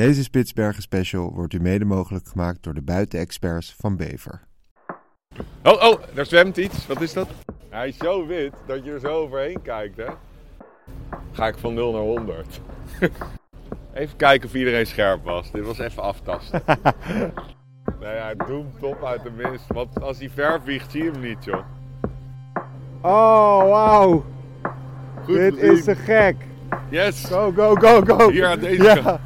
Deze Spitsbergen special wordt u mede mogelijk gemaakt door de buitenexperts van Bever. Oh, oh, daar zwemt iets. Wat is dat? Hij is zo wit dat je er zo overheen kijkt, hè? Ga ik van 0 naar 100. even kijken of iedereen scherp was. Dit was even aftasten. nee, hij doemt top uit de mist. Want als hij ver vliegt, zie je hem niet, joh. Oh, wauw. Dit gezien. is te gek. Yes! Go, go, go, go. Hier aan deze Ja. kant.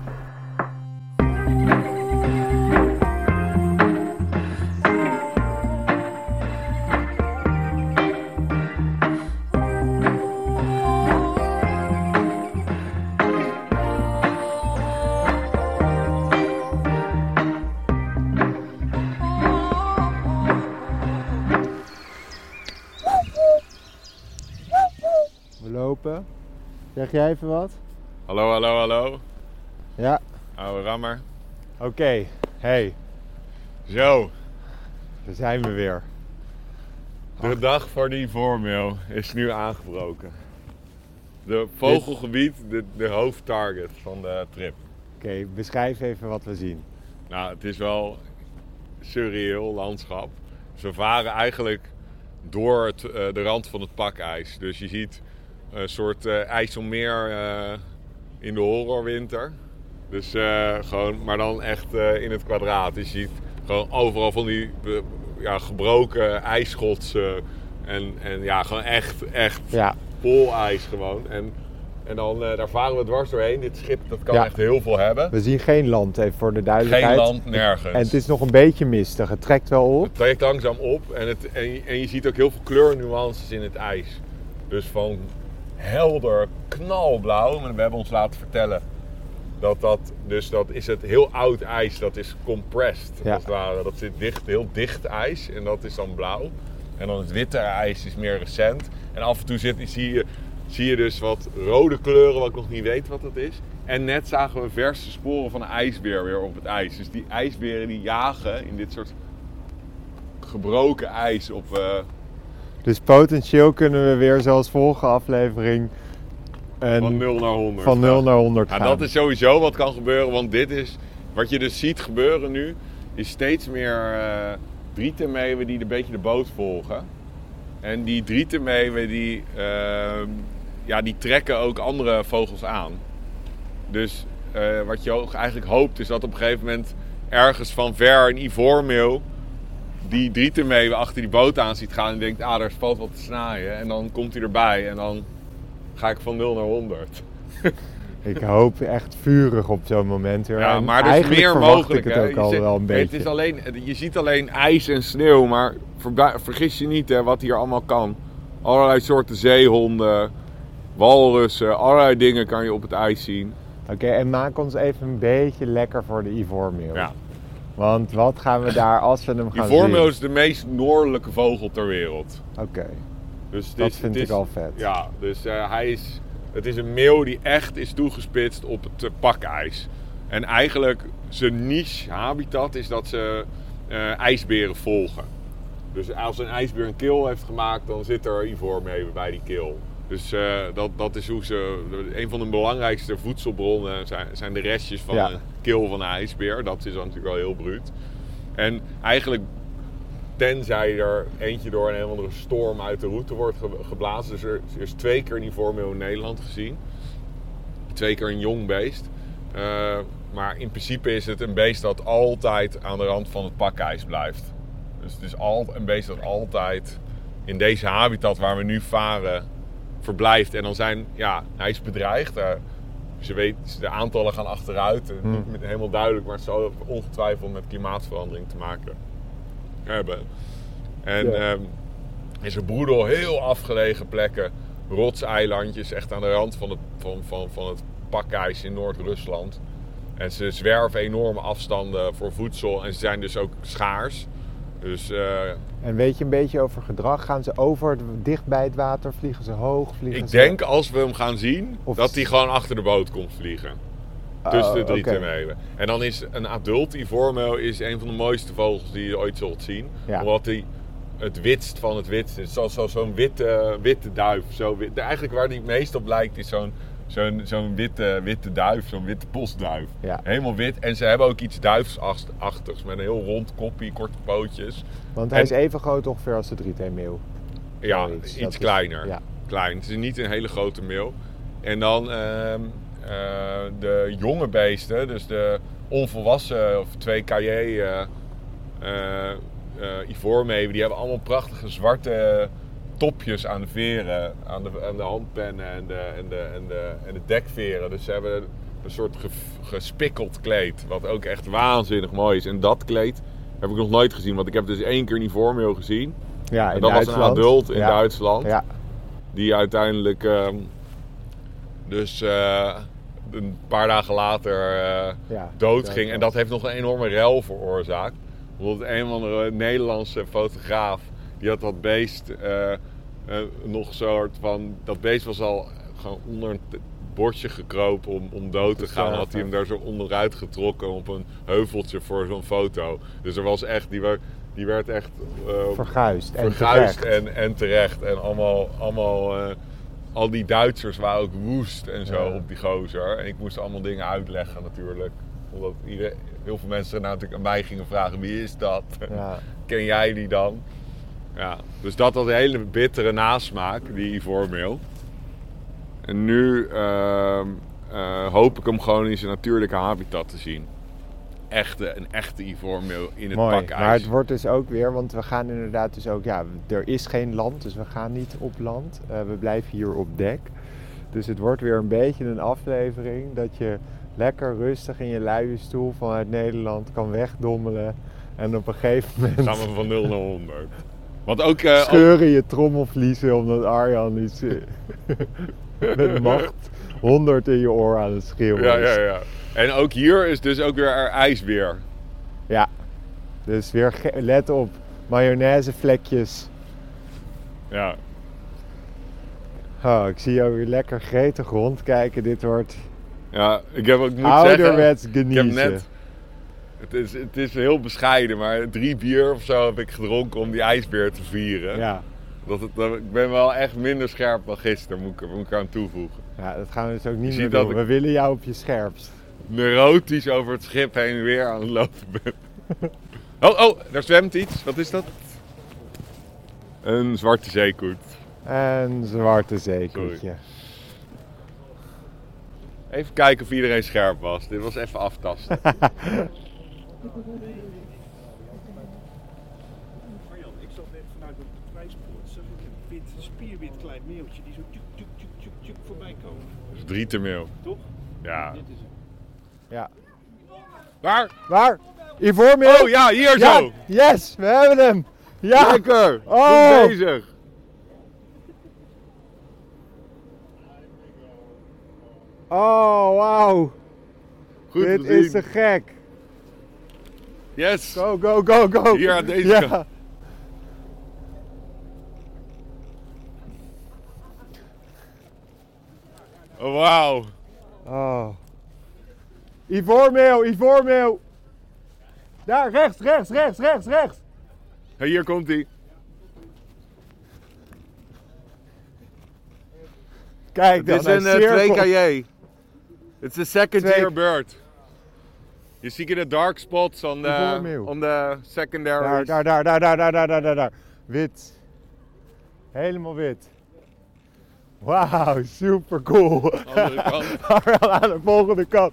Jij even wat? Hallo, hallo, hallo. Ja. Oude rammer. Oké. Hey, Zo, daar zijn we weer. de dag voor die voormail is nu aangebroken. De vogelgebied, de, de hoofdtarget van de trip. Oké, beschrijf even wat we zien. Nou, het is wel surreëel landschap. Ze varen eigenlijk door het, eh, de rand van het pakijs. Dus je ziet een soort eh, IJsselmeer eh, in de horrorwinter. Dus eh, gewoon, maar dan echt in het kwadraat. Dus je ziet gewoon overal van die ja, gebroken ijsschotsen. En, en ja, gewoon echt, echt Ja. poolijs gewoon. En, en dan, eh, daar varen we dwars doorheen. Dit schip dat kan Ja. echt heel veel hebben. We zien geen land, even voor de Geen duidelijkheid. land, nergens. En het is nog een beetje mistig. Het trekt wel op. Het trekt langzaam op en, het, en, je- en je ziet ook heel veel kleurnuances in het ijs. Dus van helder knalblauw, maar we hebben ons laten vertellen dat dat, dus dat is het heel oud ijs, dat is compressed Ja. als het ware. Dat zit dicht, heel dicht ijs en dat is dan blauw. En dan het witte ijs is meer recent. En af en toe zit, zie, je, zie je dus wat rode kleuren, wat ik nog niet weet wat dat is. En net zagen we verse sporen van een ijsbeer weer op het ijs. Dus die ijsberen die jagen in dit soort gebroken ijs op... eh, Dus potentieel kunnen we weer zoals vorige aflevering van 0 naar 100. van 0 naar 100 Ja, gaan. dat is sowieso wat kan gebeuren, want dit is... Wat je dus ziet gebeuren nu, is steeds meer eh drietenmeeuwen die een beetje de boot volgen. En die drietenmeeuwen die, ehm, ja, die trekken ook andere vogels aan. Dus eh, wat je ook eigenlijk hoopt is dat op een gegeven moment ergens van ver een ivoormeeuw die drietenmeeuwen achter die boot aan ziet gaan en denkt, ah, daar valt wat te snaaien. En dan komt hij erbij en dan ga ik van 0 naar 100. Ik hoop echt vurig op zo'n moment weer. Ja, maar er is meer mogelijk. het ook Je al wel een beetje. Het is alleen, je ziet alleen ijs en sneeuw, maar vergis je niet hè, wat hier allemaal kan. Allerlei soorten zeehonden, walrussen, allerlei dingen kan je op het ijs zien. Oké, en maak ons even een beetje lekker voor de ivoormeeuw. Ja. Want wat gaan we daar als we hem gaan zien? is de meest noordelijke vogel ter wereld. Oké, Dus het dat is- vind het ik al vet. Ja, dus eh, hij is, het is een meeuw die echt is toegespitst op het pakijs. En eigenlijk zijn niche habitat is dat ze eh, ijsberen volgen. Dus als een ijsbeer een kil heeft gemaakt, dan zit er ivoormeeuwen bij die kil. Dus eh, dat, dat is hoe ze. Een van de belangrijkste voedselbronnen zijn, zijn de restjes van Ja. een kil van een ijsbeer. Dat is dan natuurlijk wel heel bruut. En eigenlijk, tenzij er eentje door een, of andere storm uit de route wordt ge- geblazen. Dus er, er is twee keer een ivoormeeuw in Nederland gezien. Twee keer een jong beest. Eh, maar in principe is het een beest dat altijd aan de rand van het pakijs blijft. Dus het is al, een beest dat altijd in deze habitat waar we nu varen verblijft. En dan zijn, ja, hij is bedreigd. Eh, ze weet, de aantallen gaan achteruit. Eh, Niet met- helemaal duidelijk, maar het zal ongetwijfeld met klimaatverandering te maken hebben. En Ja. ehm, en ze broeden op heel afgelegen plekken, rotseilandjes, echt aan de rand van het, van, van, van het pakijs in Noord-Rusland. En ze zwerven enorme afstanden voor voedsel en ze zijn dus ook schaars. Dus eh, En weet je een beetje over gedrag? Gaan ze over dicht bij het water? Vliegen ze hoog? Vliegen ik ze... denk als we hem gaan zien, Of- dat hij gewoon achter de boot komt vliegen. Tussen de Oh, drie termeeuwen. En dan is een adult ivoormeeuw is een van de mooiste vogels die je ooit zult zien. Ja. Omdat hij het witst van het witst is. Zoals zo, zo'n witte, witte duif. Zo wit. Eigenlijk waar hij het meest op lijkt is zo'n zo'n zo'n witte, witte duif, zo'n witte postduif. Ja. Helemaal wit. En ze hebben ook iets duifsachtigs met een heel rond koppie, korte pootjes. Want hij En- is even groot ongeveer als de drieteenmeeuw. Ja, Zoiets, dat iets is- kleiner. ja. Klein. Het is niet een hele grote meel. En dan ehm, eh, de jonge beesten, dus de onvolwassen of twee KJ eh eh, eh, ivoormeeuwen, die hebben allemaal prachtige zwarte topjes aan de veren, aan de, aan de handpennen en de, en, de, en, de, en de dekveren. Dus ze hebben een soort ge- gespikkeld kleed, wat ook echt waanzinnig mooi is. En dat kleed heb ik nog nooit gezien, want ik heb dus één keer een ivoormeel gezien. Ja, in En dat was een adult in ja. Duitsland. Ja, Die uiteindelijk ehm, dus eh, een paar dagen later eh, ja. doodging. En dat heeft nog een enorme rel veroorzaakt. Omdat een of andere Nederlandse fotograaf... die had dat beest eh, eh, nog soort van... Dat beest was al gewoon onder een bordje gekropen om, om dood te gaan. Had hij hem daar zo onderuit getrokken op een heuveltje voor zo'n foto. Dus er was echt... Die, werd- die werd echt... eh, Verguisd. En verguisd terecht. en, en terecht. En allemaal, allemaal eh, al die Duitsers waren ook woest en zo Ja. op die gozer. En ik moest allemaal dingen uitleggen natuurlijk. Omdat iedereen, heel veel mensen natuurlijk aan mij gingen vragen, wie is dat? Ja. Ken jij die dan? Ja, dus dat had een hele bittere nasmaak, die ivoormeel. En nu ehm, eh, hoop ik hem gewoon in zijn natuurlijke habitat te zien. Echte, een echte ivoormeel in het Mooi, pak ijs. maar het wordt dus ook weer, want we gaan inderdaad dus ook, ja, er is geen land, dus we gaan niet op land. Eh, we blijven hier op dek. Dus het wordt weer een beetje een aflevering dat je lekker rustig in je luie stoel vanuit Nederland kan wegdommelen. En op een gegeven moment we van 0 naar 100. Want ook, eh, ook- scheuren je trommelvliezen omdat Arjan iets eh, met macht 100 in je oor aan het schreeuwen Ja, is. ja, ja. En ook hier is dus ook weer er ijsbeer. Ja. Dus weer let op, mayonaisevlekjes. Ja. Oh, ik zie jou weer lekker gretig rondkijken. Dit wordt ja, ik heb ook moet ouderwets zeggen, ik heb net, het is, het is heel bescheiden, maar drie bier of zo heb ik gedronken om die ijsbeer te vieren. Ja. Dat het, dat- ik ben wel echt minder scherp dan gisteren, moet ik, moet ik aan toevoegen. ja, dat gaan we dus ook niet meer doen. ik- We willen jou op je scherpst. Neurotisch over het schip heen en weer aan het lopen ben. Oh, oh, daar zwemt iets. Wat is dat? Een zwarte zeekoet. En zwarte zeekoetje. Even kijken of iedereen scherp was. Dit was even aftasten. Marjan, ik zat net vanuit mijn prijspoort, zag ik een wit, spierwit klein meeltje die zo tjuk, tjuk, tjuk, tjuk, tjuk voorbij komen. Dat is drie te meel. Toch? Ja. Dit is het. Ja. Waar? Waar? Ivoormeel? Oh ja, hier Ja, zo. yes, we hebben hem. Ja. Lekker. Oh. Goed bezig. Oh, wauw. Goed Dit gezien. is te gek. Yes. Go, go, go, go. Hier aan deze ja. kant. Oh, wauw. Oh. Ivoormeel, Ivoormeel. Daar, rechts, rechts, rechts, rechts, rechts. Hey, hier komt hij. Kijk dan, Dit is een eh, cirkelt. 2KJ. It's a second Twee- year bird. You see the dark spots on the, on the secondary. Daar, daar, daar, daar, daar, daar, daar, daar, daar. Wit. Helemaal wit. Wauw, super cool. Andere kant. aan de volgende kant.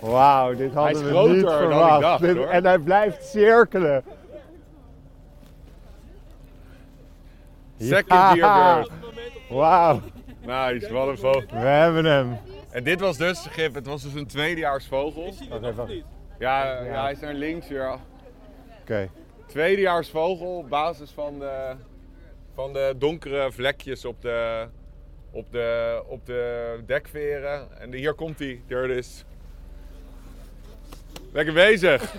Wauw, dit hadden we niet verwacht. dacht, Dit-. En hij blijft cirkelen. Second bird. Wauw, Nice, wat een we hebben hem. En dit was dus, Gip, het was dus een tweedejaarsvogel. Wacht even. Ja, ja, hij is naar links weer. Oké, Tweedejaarsvogel op basis van de, van de donkere vlekjes op de, op de, op de dekveren. En hier komt hij, there it is. Lekker bezig.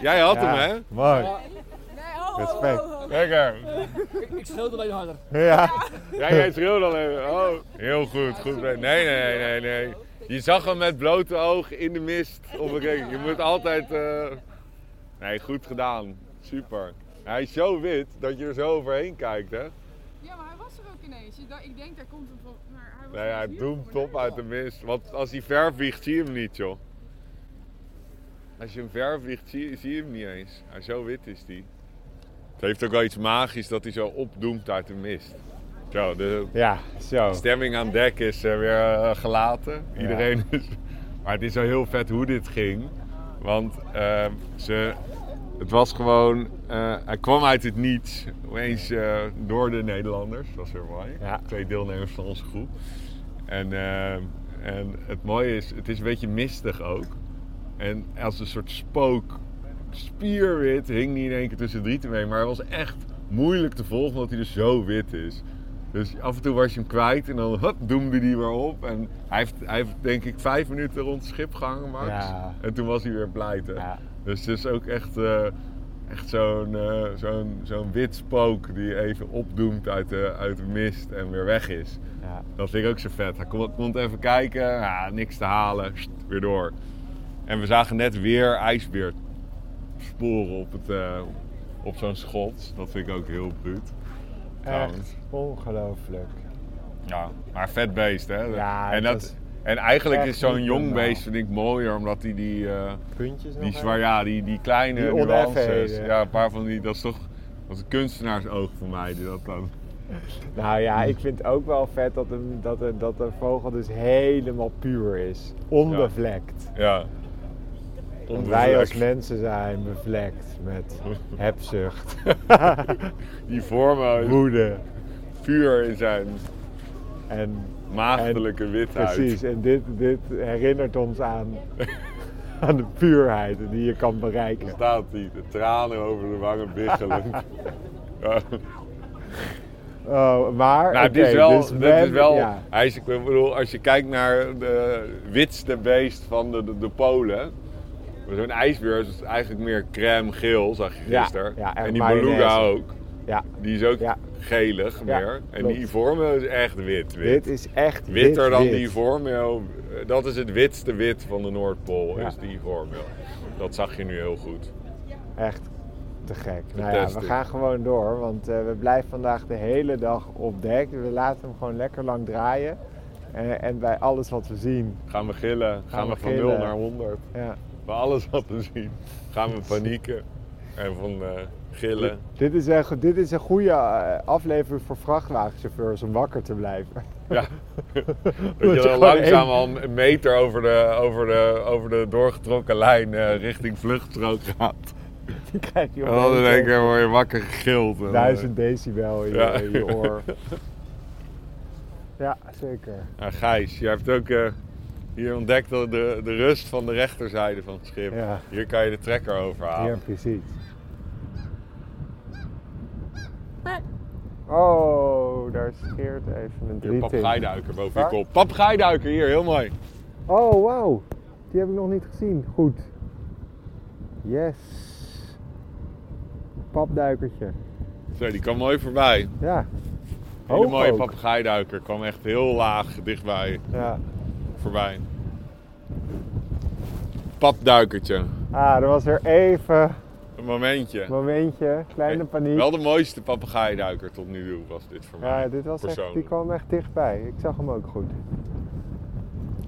Jij had hem, hè? mooi. Respect. Lekker. Ik, ik schreeuwde alleen harder. Ja, Ja, jij schreeuwde al even. Oh, heel goed. goed. Nee, nee, nee, nee. Je zag hem met blote ogen in de mist. Op Je moet altijd... eh, Nee, goed gedaan. Super. Hij is zo wit dat je er zo overheen kijkt, hè? Ja, maar hij was er ook ineens. Ik denk, daar komt hem van. Maar hij was Nee, hij doemt top uit de mist. Want als hij ver vliegt, zie je hem niet, joh. Als je hem ver vliegt, zie, zie je hem niet eens. Hij zo wit is die. Het heeft ook wel iets magisch dat hij zo opdoemt uit de mist. Zo, de Ja, zo. stemming aan dek is eh, weer eh, gelaten. Iedereen is... Maar het is wel heel vet hoe dit ging. Want eh, ze, het was gewoon... eh, hij kwam uit het niets. Opeens door de Nederlanders. Dat was weer mooi. Ja. Twee deelnemers van onze groep. En, eh, en het mooie is, het is een beetje mistig ook. En als een soort spook, spierwit, hing hij in één keer tussen drie te mee. Maar hij was echt moeilijk te volgen, omdat hij dus zo wit is. Dus af en toe was je hem kwijt en dan doemde hij weer op. En hij heeft, hij heeft denk ik vijf minuten rond het schip gehangen, Max. Ja. En toen was hij weer pleiten. Ja. Dus het is ook echt, eh, echt zo'n eh, zo'n zo'n wit spook die even opdoemt uit de, uit de mist en weer weg is. Ja. Dat vind ik ook zo vet. Hij komt, komt even kijken, ja, niks te halen, sst, weer door. En we zagen net weer ijsbeersporen op, het, eh, op zo'n schot. Dat vind ik ook heel bruut. Echt ongelooflijk. Ja, maar vet beest, hè? Ja, en, dat, en eigenlijk is zo'n jong beest vind ik mooier, omdat hij die, eh, Puntjes die, zwaar, ja, die, die kleine Die nuances... Ja, een paar van die... Dat is toch... Dat is een kunstenaarsoog voor mij, die dat dan... Nou ja, ik vind het ook wel vet dat een, dat een, dat een vogel dus helemaal puur is. Onbevlekt. Ja. Want wij als mensen zijn bevlekt met hebzucht, Die vormen woede vuur in zijn en maagdelijke witheid. precies. En dit, dit herinnert ons aan, aan de puurheid die je kan bereiken. staat hij, de tranen over de wangen biggelend. ja. Oh, maar Nou, dit is wel, dus dit is wel ja. hij is, ik bedoel, als je kijkt naar de witste beest van de, de, de Polen. Zo'n ijsbeer is eigenlijk meer crème geel, zag je gisteren. ja, en en die beluga ook. Ja, Die is ook gelig meer. En die Ivormeo is echt wit. wit. dit is echt Witter wit, dan wit. die Ivormeo. Eh, Dat is het witste wit van de Noordpool, is die Ivormeo. Dat zag je nu heel goed. Echt te gek. Nou ja, we gaan gewoon door, want eh, we blijven vandaag de hele dag op dek. We laten hem gewoon lekker lang draaien. Eh, en bij alles wat we zien, Gaan we gillen, gaan, we we van gillen. 0 naar 100. ja. Bij alles wat we zien, gaan we panieken. En van eh, gillen. Dit is, een, go- dit is een goede eh, aflevering voor vrachtwagenchauffeurs om wakker te blijven. Ja. dat je langzaam één- al een meter over de, over de, over de doorgetrokken lijn eh, richting vluchtstrook gaat. Die krijg je En dan word je wakker gegild. En, duizend decibel in je, Ja. in je oor. Ja, zeker. Ja, Gijs, jij hebt ook hier ontdekt dat de, de rust van de rechterzijde van het schip. Ja. Hier kan je de trekker overhalen. Ja, precies. Oh, daar scheert even een Hier, drieting. papegaaiduiker boven je Waar? kop. Papegaaiduiker hier, heel mooi. Oh, wow. Die heb ik nog niet gezien. Goed. Yes. Papduikertje. Zo, die kwam mooi voorbij. Ja. Hele mooie papegaaiduiker. Kwam echt heel laag dichtbij Ja. Voorbij. Papduikertje. Ah, er was weer even Een momentje. momentje. Kleine paniek. Wel de mooiste papegaaiduiker tot nu toe was dit voor mij. Ja, dit was echt, die kwam echt dichtbij. Ik zag hem ook goed.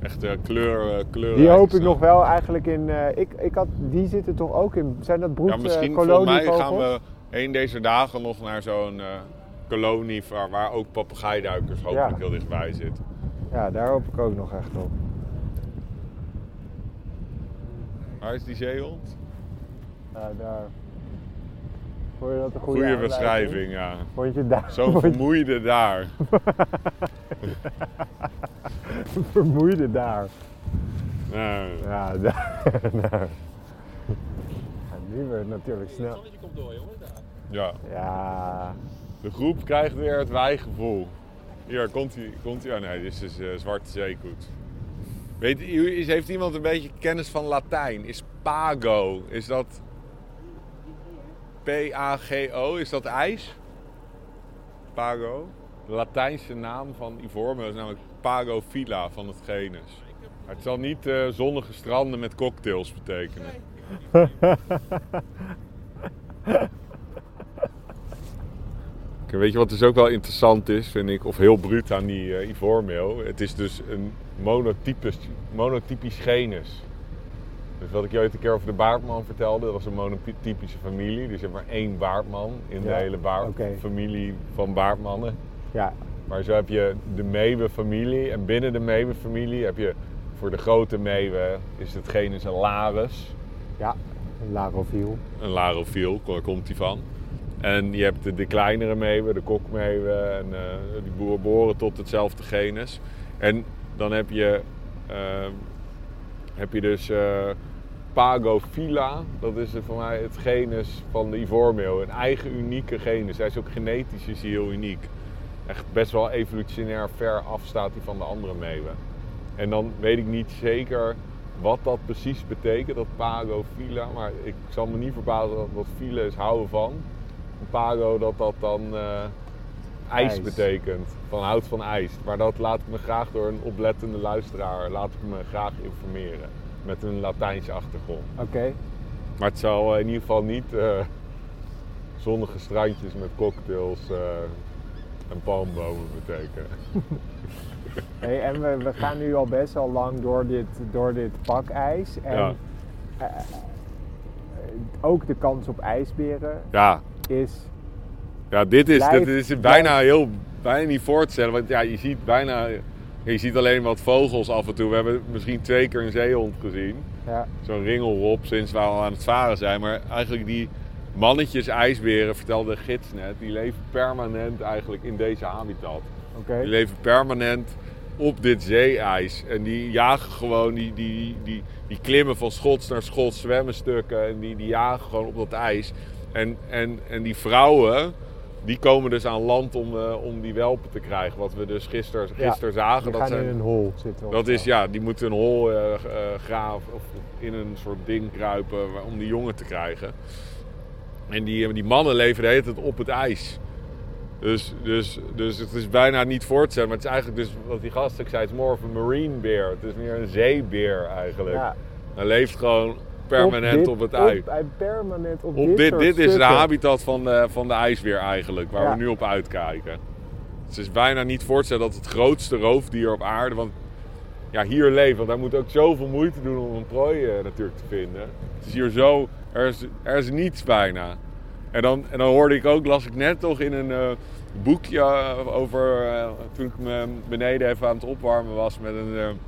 Echt eh, kleur, eh, kleur. Die hoop ik nog wel eigenlijk in. eh, ik, ik had, die zitten toch ook in. Zijn dat broed Ja, misschien volgens mij gaan we een deze dagen nog naar zo'n kolonie waar, waar ook papegaaiduikers hopelijk Ja. heel dichtbij zitten. Ja, daar hoop ik ook nog echt op. Waar is die zeehond? Ja, daar. Vond je dat een goede beschrijving, ja. Vond je daar? Zo'n je- vermoeide daar. vermoeide daar. Nou, Ja, daar. nou. Ja, nu werd het natuurlijk snel. zonnetje komt door, jongen. Daar. ja. Ja, De groep krijgt weer het wijgevoel. Hier, komt hij. Komt hij. Oh nee, dit is eh, zwarte zeekoet. Weet, heeft iemand een beetje kennis van Latijn? Is pago, is dat... P-A-G-O, is dat ijs? Pago. Latijnse naam van Ivormeo is namelijk Pago Villa van het genus. Het zal niet eh, zonnige stranden met cocktails betekenen. Kijk, Weet je wat dus ook wel interessant is, vind ik, of heel bruut aan die ivoormeel? Het is dus een monotypisch, monotypisch genus. Dus wat ik je ooit een keer over de baardman vertelde, dat was een monotypische familie. Dus je hebt maar één baardman in de hele baard- familie van baardmannen. Ja, Maar zo heb je de meeuwenfamilie en binnen de meeuwenfamilie heb je voor de grote meeuwen is het genus een Larus. ja. Larofiel. Een larofiel, daar komt die van. En je hebt de, kleinere meeuwen, de kokmeeuwen, en, eh, die behoren tot hetzelfde genus. En dan heb je, eh, heb je dus eh, Pagophyla, dat is voor mij het genus van de ivoormeel. Een eigen unieke genus. Hij is ook genetisch is heel uniek. Echt best wel evolutionair ver af staat hij van de andere meeuwen. En dan weet ik niet zeker wat dat precies betekent, dat Pagophyla. Maar ik zal me niet verbazen dat file is houden van. Pago dat dat dan eh, ijs, IJs. betekent. Van houdt van ijs. Maar dat laat ik me graag door een oplettende luisteraar laat ik me graag informeren. Met een Latijnse achtergrond. Oké. Maar het zal in ieder geval niet eh, zonnige strandjes met cocktails eh, en palmbomen betekenen. Hey, en we, we gaan nu al best wel lang door dit, door dit pakijs. En Ja. eh, eh, ook de kans op ijsberen Ja, is. Ja, dit is, dit is bijna heel bijna niet voor te stellen. Want ja, je ziet bijna. Je ziet alleen wat vogels af en toe. We hebben misschien twee keer een zeehond gezien. Ja, Zo'n ringelrop sinds we al aan het varen zijn. Maar eigenlijk die mannetjes ijsberen, vertelde de gids net, die leven permanent eigenlijk in deze habitat. Die leven permanent op dit zeeijs. En die jagen gewoon, die, die, die, die klimmen van schots naar schots, zwemmen stukken. En die, die jagen gewoon op dat ijs. En, en, en die vrouwen, die komen dus aan land om, eh, om die welpen te krijgen. Wat we dus gisteren Ja, gister zagen. We Dat, gaan zijn, in een hol zitten. dat is, ja, die moeten een hol eh, graven of in een soort ding kruipen om die jongen te krijgen. En die, die mannen leven de hele tijd op het ijs. Dus, dus, dus het is bijna niet voor te stellen. Maar het is eigenlijk dus, wat die gast ook zei, het is more of een marine bear. Het is meer een zeebeer eigenlijk. Ja. Hij leeft gewoon permanent dit- op, het ijs. Op, permanent op, Op dit, dit, is de habitat van de, van de ijsbeer eigenlijk, waar Ja. we nu op uitkijken. Het is bijna niet voor te stellen dat het grootste roofdier op aarde, want ja, hier leven, want hij moet ook zoveel moeite doen om een prooi eh, natuurlijk te vinden. Het is hier zo, er is, er is niets bijna. En dan, en dan hoorde ik ook, las ik net nog in een eh, boekje eh, over, toen ik me beneden even aan het opwarmen was met een,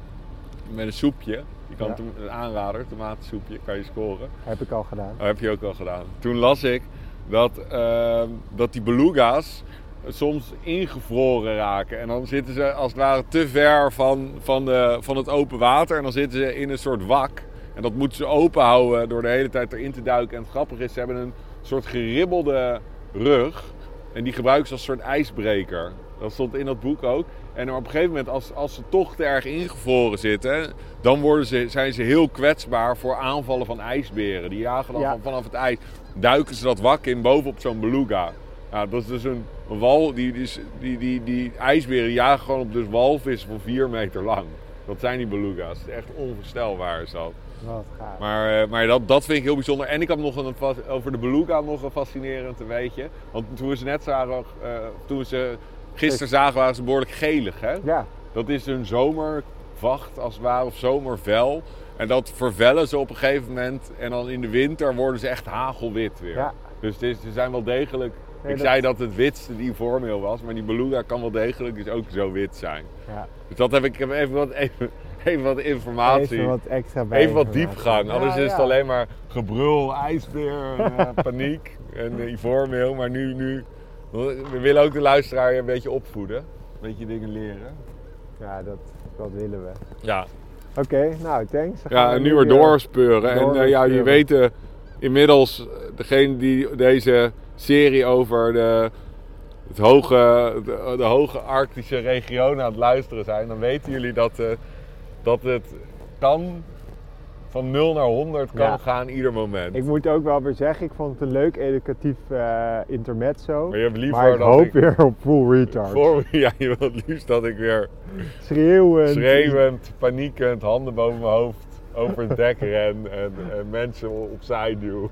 met een soepje. Je kan Ja. tom- een aanrader, tomatensoepje, kan je scoren. Heb ik al gedaan. Dat heb je ook al gedaan. Toen las ik dat, ehm, dat die beluga's soms ingevroren raken. En dan zitten ze als het ware te ver van, van, de, van het open water. En dan zitten ze in een soort wak. En dat moeten ze open houden door de hele tijd erin te duiken. En het grappige is, ze hebben een soort geribbelde rug. En die gebruiken ze als soort ijsbreker. Dat stond in dat boek ook. En op een gegeven moment, als, als ze toch te erg ingevroren zitten, dan worden ze, zijn ze heel kwetsbaar voor aanvallen van ijsberen. Die jagen dan Ja. van, vanaf het ijs, duiken ze dat wak in bovenop zo'n beluga. Ja, dat is dus een, een wal, die, die, die, die, die ijsberen jagen gewoon op dus walvissen van 4 meter lang. Dat zijn die beluga's. Het is echt onvoorstelbaar is dat. Wat gaaf. Maar, eh, maar dat, dat vind ik heel bijzonder. En ik had nog een, over de beluga nog een fascinerend weetje. Want toen we ze net zagen, eh, toen we ze gisteren zagen, waren ze behoorlijk gelig. Hè? Ja, Dat is een zomervacht als het ware, of zomervel. En dat vervellen ze op een gegeven moment. En dan in de winter worden ze echt hagelwit weer. Ja. Dus het is, ze zijn wel degelijk... Nee, ik dat- zei dat het witste die vormeel was, maar die beluga kan wel degelijk dus ook zo wit zijn. ja. Dus dat heb ik, ik heb even wat, even, even wat informatie. Even wat extra bij. Even wat diepgang. Anders Ja, is het alleen maar gebrul, ijsbeer, en, eh, paniek en uh, ivoormeel. Maar nu, nu, we willen ook de luisteraar een beetje opvoeden. Een beetje dingen leren. Ja, dat, dat willen we. Ja, Oké, nou, thanks. Dan ja en nu weer doorspeuren. En eh, ja, je weet eh, inmiddels, eh, degene die deze serie over de, het hoge, de, de hoge arctische regionen aan het luisteren zijn, dan weten jullie dat, dat het kan van 0 naar 100 kan Ja. gaan ieder moment. Ik moet ook wel weer zeggen, ik vond het een leuk educatief eh, intermezzo. Maar je hebt liever maar ik dat hoop ik- weer op full retard. Voor, ja, je wilt het liefst dat ik weer Schreeuwend. schreeuwend, paniekend, handen boven mijn hoofd over het dek ren en, en mensen opzij duw.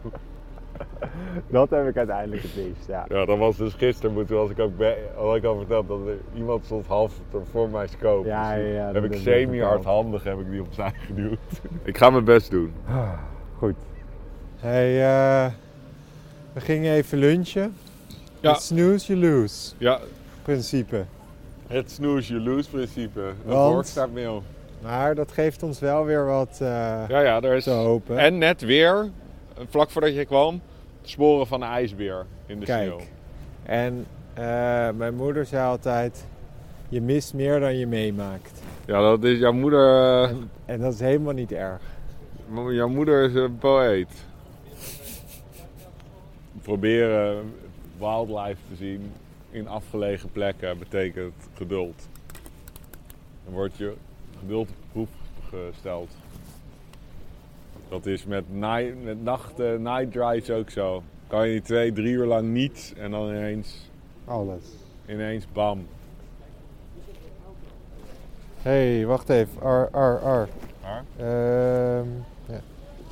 dat heb ik uiteindelijk het liefst, ja. Ja, dat was dus gisteren, toen was ik ook had ik al verteld dat er iemand stond half voor mijn scope. Ja, Dus ja, ja, heb ik heb je semi verteld. hardhandig heb ik die opzij geduwd. ik ga mijn best doen. Goed. Hey, eh, we gingen even lunchen. Ja. Het snooze, you lose, Ja, principe. het snooze you lose principe. Dat Want? woord staat. Maar dat geeft ons wel weer wat eh, Ja, ja, daar is... te hopen. En net weer, vlak voordat je kwam, de sporen van een ijsbeer in de Kijk. sneeuw. En eh, mijn moeder zei altijd, je mist meer dan je meemaakt. Ja, dat is jouw moeder... eh, En, en dat is helemaal niet erg. Jouw moeder is een poëet. Proberen wildlife te zien in afgelegen plekken betekent geduld. Dan wordt je geduld op proef gesteld. Dat is met, night, met nachten, night drives ook zo. Kan je twee, drie uur lang niets en dan ineens, Alles. ineens bam. Hé, hey, wacht even. Ar, ar, ar. Maar Ehm, ja.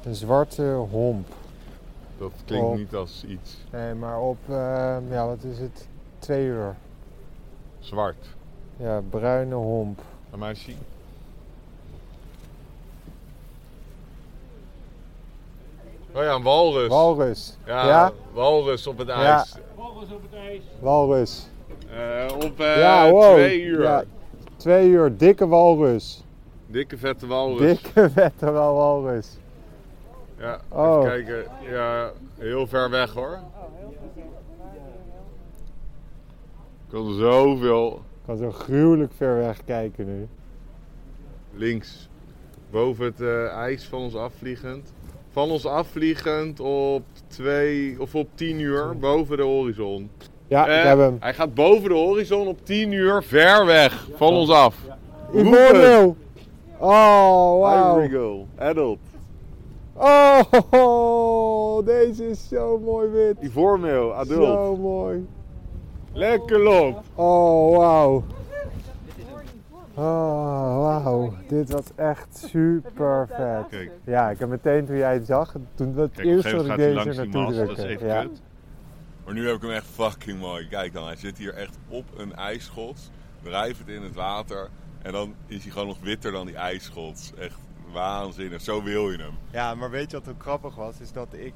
Een zwarte homp. dat klinkt Op. niet als iets Nee, maar op, ehm, ja, wat is het? Twee uur. zwart. Ja, bruine homp. Laat mij eens zien. Oh ja, een walrus. Walrus. Ja, Ja? walrus op het Ja. ijs. Volgens op het ijs. Walrus. Eh, op eh, ja, wow. twee uur. Ja, twee uur. Dikke walrus. Dikke vette walrus. Dikke vette walrus. Ja, Oh. even kijken. Ja, heel ver weg hoor. Ik kan zoveel Ik kan zo gruwelijk ver weg kijken nu. links. Boven het eh, ijs van ons afvliegend. Van ons afvliegend op twee of op 10 uur boven de horizon. Ja, ik heb hem. Hij gaat boven de horizon op 10 uur ver weg van ons af. Ivoormeel. Oh, wauw. Ivory adult. Oh, deze is zo mooi wit. Ivoormeel, adult. Zo mooi. Lekker lop. Oh, wauw. Oh, wauw. Dit was echt super vet. Kijk. Ja, ik heb meteen toen jij het zag, toen het Kijk, eerste moment ik deze die naartoe dat is drukte. even Ja. kut. Maar nu heb ik hem echt fucking mooi. Kijk dan, hij zit hier echt op een ijsschots, drijft in het water en dan is hij gewoon nog witter dan die ijsschots. Echt waanzinnig, zo wil je hem. Ja, maar weet je wat ook grappig was? Is dat ik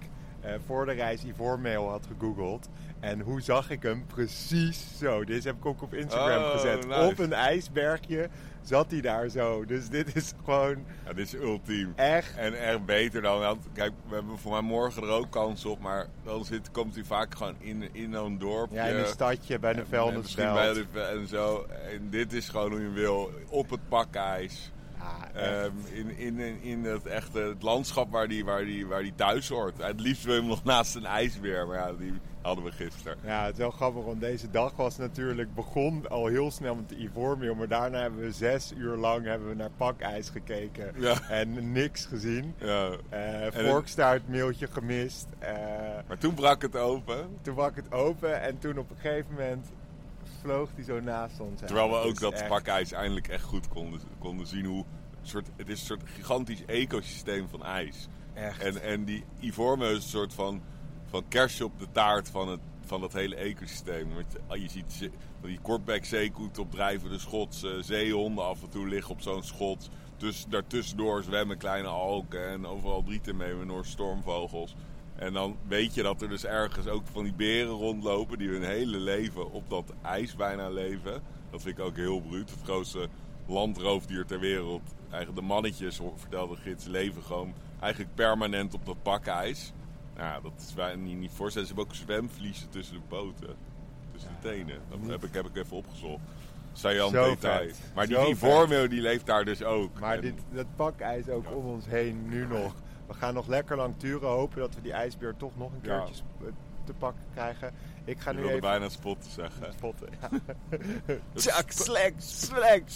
voor de reis Ivoormeel had gegoogeld. En hoe zag ik hem? Precies zo. Deze heb ik ook op Instagram Oh, gezet. nice. Op een ijsbergje zat hij daar zo. Dus dit is gewoon Ja, dit is ultiem. echt... En echt beter dan, want kijk, we hebben voor mij morgen er ook kans op, maar dan zit, komt hij vaak gewoon in, in een dorpje. Ja, in een stadje bij de En- en bij de en zo. En dit is gewoon hoe je wil, op het pakijs. Ja, echt. Ehm, in, in, in, het echte het landschap waar die, waar, die, waar die thuis hoort. Het liefst wil je hem nog naast een ijsbeer, maar ja, die hadden we gisteren. Ja, het is wel grappig, want deze dag was natuurlijk begon al heel snel met de Ivoormeel. Maar daarna hebben we zes uur lang hebben we naar pakijs gekeken. Ja. En niks gezien. Ja. Eh het- Vorkstaartmeeltje gemist. Eh, Maar toen brak het open. toen brak het open en toen op een gegeven moment vloog die zo naast ons. Terwijl we ook dat pakijs eindelijk echt goed konden, konden zien hoe... een Soort, het is een soort gigantisch ecosysteem van ijs. Echt. En, en die Ivorme is een soort van, van kersje op de taart van, het, van dat hele ecosysteem. Want je- ziet die kortbek zeekoet op drijvende schots, eh, zeehonden af en toe liggen op zo'n schot. Dus daartussendoor zwemmen kleine alken en overal drieten mee met stormvogels. En dan weet je dat er dus ergens ook van die beren rondlopen die hun hele leven op dat ijs bijna leven. Dat vind ik ook heel bruut. Het grootste landroofdier ter wereld. Eigenlijk de mannetjes, vertelde de gids, leven gewoon eigenlijk permanent op dat pakijs. Nou, ja, dat is bijna niet, niet voorstellen. Ze hebben ook zwemvliezen tussen de poten. Tussen de tenen. Dat heb ik, heb ik even opgezocht. Zo detail. vet. Maar die Ivormeo die leeft daar dus ook. Maar En- dit, dat pakijs ook om ons heen nu nog. We gaan nog lekker lang turen. Hopen dat we die ijsbeer toch nog een keertje te pakken krijgen. Ik ga nu wilde even bijna spotten zeggen. spotten. Ja. Tjak, slek, slek.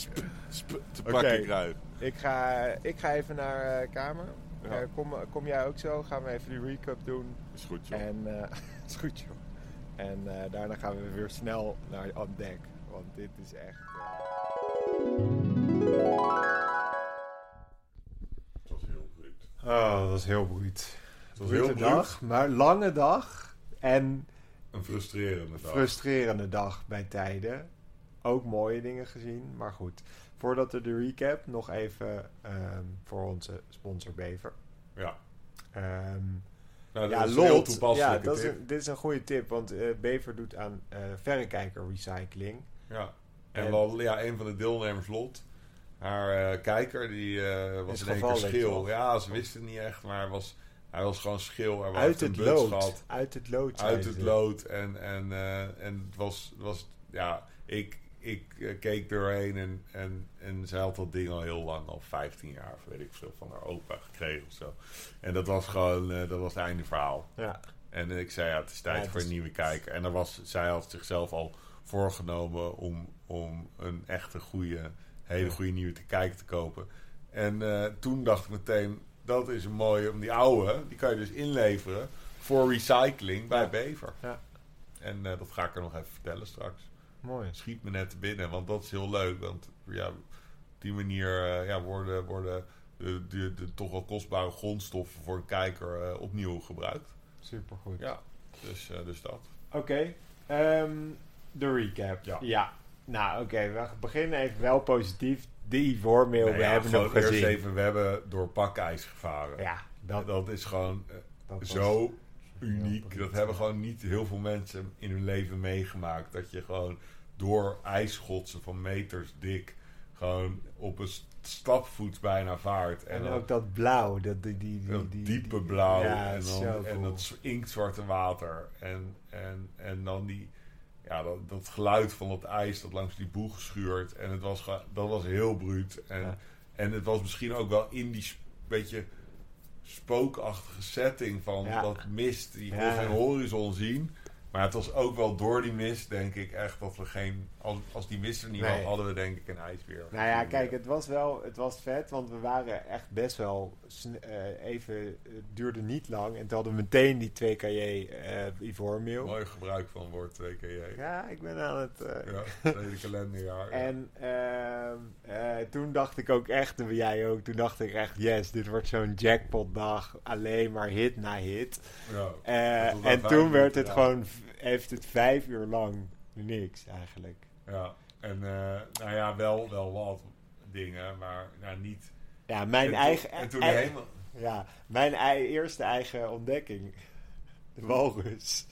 Te pakken krijgen. Ik ga, ik ga even naar uh, kamer. Ja. Eh, kom, kom jij ook zo? Gaan we even die recap doen. Is goed joh. En uh, is goed joh. En daarna gaan we weer snel naar on deck. Want dit is echt... Oh, dat was heel boeiend. was heel dag, maar lange dag. En Een frustrerende dag. frustrerende dag bij tijden. Ook mooie dingen gezien, maar goed. Voordat we de recap, nog even ehm, voor onze sponsor Bever. ja. Ehm, Nou, dat ja, is Lot. Ja, toepasselijke dat is een- dit is een goede tip, want eh, Bever doet aan eh verrekijker recycling. Ja. En, En- wel, ja, een van de deelnemers, Lot, haar eh, kijker, die eh, was in één keer gevallen, schil. Ja, ze wisten het niet echt, maar hij was, hij was gewoon schil. Hij Uit heeft het lood. gehad. Uit het lood. Uit het lood. En, en, eh, en het was, was ja, ik, ik keek doorheen en, en, en zij had dat ding al heel lang, al 15 jaar, of weet ik veel, van haar opa gekregen of zo. En dat was gewoon, dat was het einde verhaal. Ja. En ik zei, ja, het is tijd Ja, voor een nieuwe kijker. En dan was, zij had zichzelf al voorgenomen om, om een echte goede, hele goede nieuwe te kijken te kopen. En eh, toen dacht ik meteen, dat is een mooie, om die oude, die kan je dus inleveren voor recycling bij Ja. Bever. Ja. En eh, dat ga ik er nog even vertellen straks. Mooi. Schiet me net binnen, want dat is heel leuk. Want ja, op die manier eh, ja, worden, worden de, de, de toch wel kostbare grondstoffen voor een kijker opnieuw gebruikt. Supergoed. Ja, dus, dus dat. Oké, ehm, de recap. Ja. Nou, oké, we beginnen even wel positief. De Ivormail, Nee, we ja, hebben gewoon hem eerst gezien. even, we hebben door pakijs gevaren. Ja, dat, Dat is gewoon eh, dat zo uniek. Dat hebben gewoon niet heel veel mensen in hun leven meegemaakt. Dat je gewoon door ijsschotsen van meters dik gewoon op een st- stapvoet bijna vaart. En dan- ook dat blauw, dat, die, die, die, dat die- diepe die- blauw Ja, en, zo dan, en cool. dat inktzwarte water. En, en, en dan die, ja, dat, dat geluid van dat ijs dat langs die boeg schuurt. En het was, dat was heel bruut. En, Ja. en het was misschien ook wel in die beetje spookachtige setting van Ja. dat mist. Je kon geen horizon zien. Maar het was ook wel door die mist, denk ik echt, dat we geen... Als, als die mist er niet Nee. was, hadden we denk ik een ijsbeer. Nou ja, kijk, het was wel het was vet, want we waren echt best wel eh, even, het duurde niet lang. En toen hadden we meteen die 2KJ eh Ivormail. Mooi gebruik van het woord 2KJ. Ja, ik ben aan het... eh, Ja, tweede kalenderjaar. ja. En ehm, eh, toen dacht ik ook echt, en jij ook, toen dacht ik echt, yes, dit wordt zo'n jackpotdag. Alleen maar hit na hit. Ja. Eh, en toen werd het ja. gewoon, heeft het vijf uur lang niks eigenlijk. Ja, en eh, nou ja, wel, wel wat dingen, maar nou, niet... Ja, mijn en eigen... En toen ei- helemaal... Ja, mijn ei- eerste eigen ontdekking. De walrus.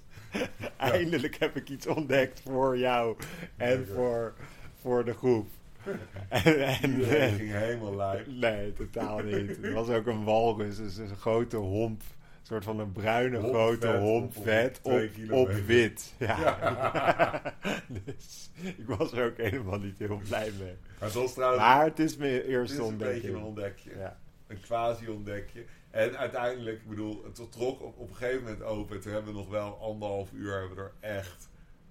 Eindelijk heb ik iets ontdekt voor jou en Lekker. voor, voor de groep. en, en, ging helemaal lijp. Nee, totaal niet. Het was ook een walrus, dus een grote homp. Een soort van een bruine Homp grote vet op vet op, op, wit. Ja. Ja. dus ik was er ook helemaal niet heel blij mee. Maar het was trouwens Maar het is mijn het is eerste een beetje een ontdekje. Ja. Een quasi-ontdekje. En uiteindelijk, ik bedoel, het trok op, op een gegeven moment open. Toen hebben we nog wel anderhalf uur hebben we er echt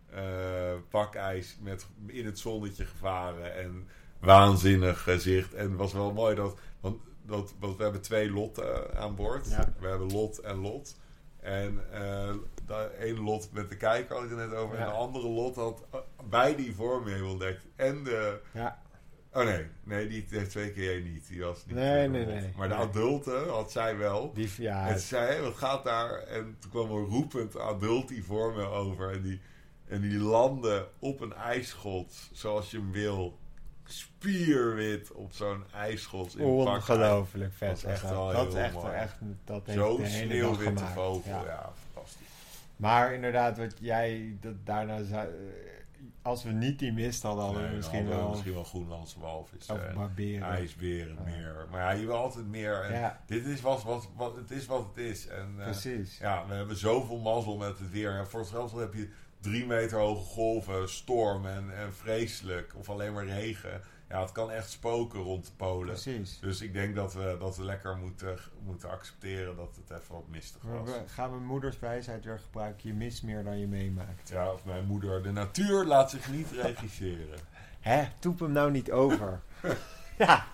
eh, pakijs met, in het zonnetje gevaren. En waanzinnig gezicht. En het was wel mooi dat, want, dat, want we hebben twee lotten aan boord. Ja. We hebben lot en lot. En eh de ene lot met de kijker had ik het net over. Ja. En de andere lot had uh, beide Ivormeo ontdekt. En de... Ja. Oh nee, nee, die heeft twee keer niet. Die was niet Nee, eh, nee, nee. Maar de adulte had zij wel. Die, ja, En ze zei, wat gaat daar? En toen kwam er roepend adult Ivormeo over. En die, en die landde op een ijsschot zoals je hem wil. Spierwit op zo'n ijsschot in ongelooflijk vet. Dat is echt wel dat heel echt, mooi. echt, dat heeft Zo'n sneeuwwitte vogel. Ja. Ja. fantastisch. Maar inderdaad, wat jij dat daarna zei, als we niet die mist hadden, hadden we Nee, misschien hadden we wel misschien wel Groenlandse walvis. of barberen. ijsberen meer. Maar ja, wil altijd meer. En Ja. Dit is wat, wat, wat, het is wat het is. En, eh, Precies. Ja, we hebben zoveel mazzel met het weer. En voor het geld heb je drie meter hoge golven, storm en, en vreselijk. Of alleen maar regen. Ja, het kan echt spoken rond de Polen. Precies. Dus ik denk dat we, dat we lekker moeten, moeten accepteren dat het even wat mistig was. we gaan we moeders wijsheid weer gebruiken. Je mist meer dan je meemaakt. Ja, of mijn moeder. De natuur laat zich niet regisseren. Hè? Toep hem nou niet over. ja.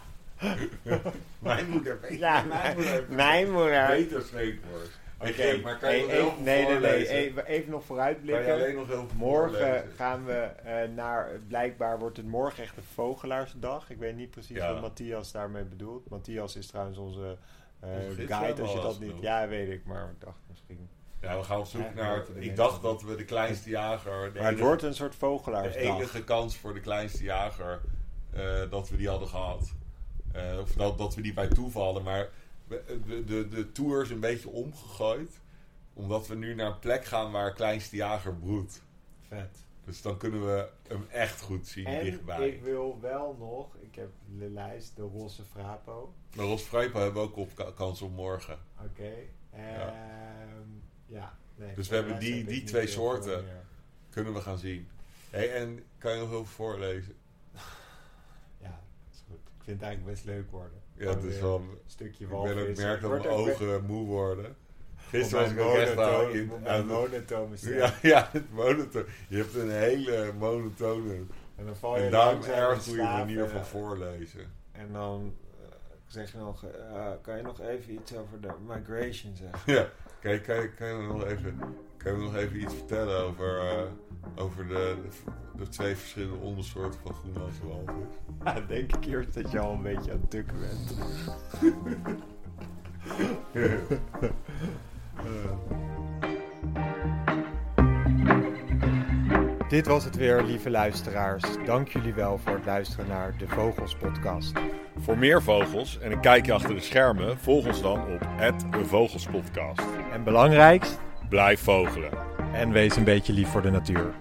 Mijn moeder. ja, mijn moeder. Mijn moeder. Beter spreekwoord. Oké, maar kan je hey, even- nee, nee, nee, even, even nog vooruitblikken. nog heel Morgen gaan we eh, naar, blijkbaar wordt het morgen echt een vogelaarsdag. Ik weet niet precies Ja. wat Matthias daarmee bedoelt. Matthias is trouwens onze eh, guide als je dat niet... Ja, weet ik, maar ik dacht misschien... Ja, we gaan op zoek naar... de Ik dacht dat we de kleinste jager... De Maar het wordt een soort de vogelaarsdag. enige kans voor de kleinste jager eh, dat we die hadden gehad. Eh, of dat, dat we die bij toeval hadden. Maar de, de, de tour is een beetje omgegooid. Omdat we nu naar een plek gaan waar kleinste jager broedt. Vet. Dus dan kunnen we hem echt goed zien En dichtbij. ik wil wel nog... Ik heb de lijst, de rosse frapo. Maar Ros Vrijpa hebben we ook op ka- kans op morgen. Oké. Ja. Nee, Dus we de hebben die- die twee soorten. Kunnen we gaan zien. Hey, en kan je nog heel veel voorlezen? Ja, dat is goed. Ik vind het eigenlijk best leuk worden. Ja, het is wel... Een stukje Ik walvis. ben ook merk dat mijn ogen moe worden. Op Gisteren was mijn ik ook echt aan in- aan- monotone stem. Ja, ja, het monotoon. Je hebt een hele monotone. En dan val je En daarom erg goede manier van voorlezen. En dan eh, zeg je nog, eh, kan je nog even iets over de migration zeggen? Ja, kijk, kan je, kan je nog even, kan je nog even iets vertellen over, eh, over de, de twee verschillende ondersoorten van Groenlandse walvis? Ja, denk ik eerst dat je al een beetje aan het tukken bent. Dit was het weer, lieve luisteraars. Dank jullie wel voor het luisteren naar de Vogels Podcast. Voor meer vogels en een kijkje achter de schermen, volg ons dan op de Vogelspodcast. En belangrijkst, Blijf vogelen. en wees een beetje lief voor de natuur.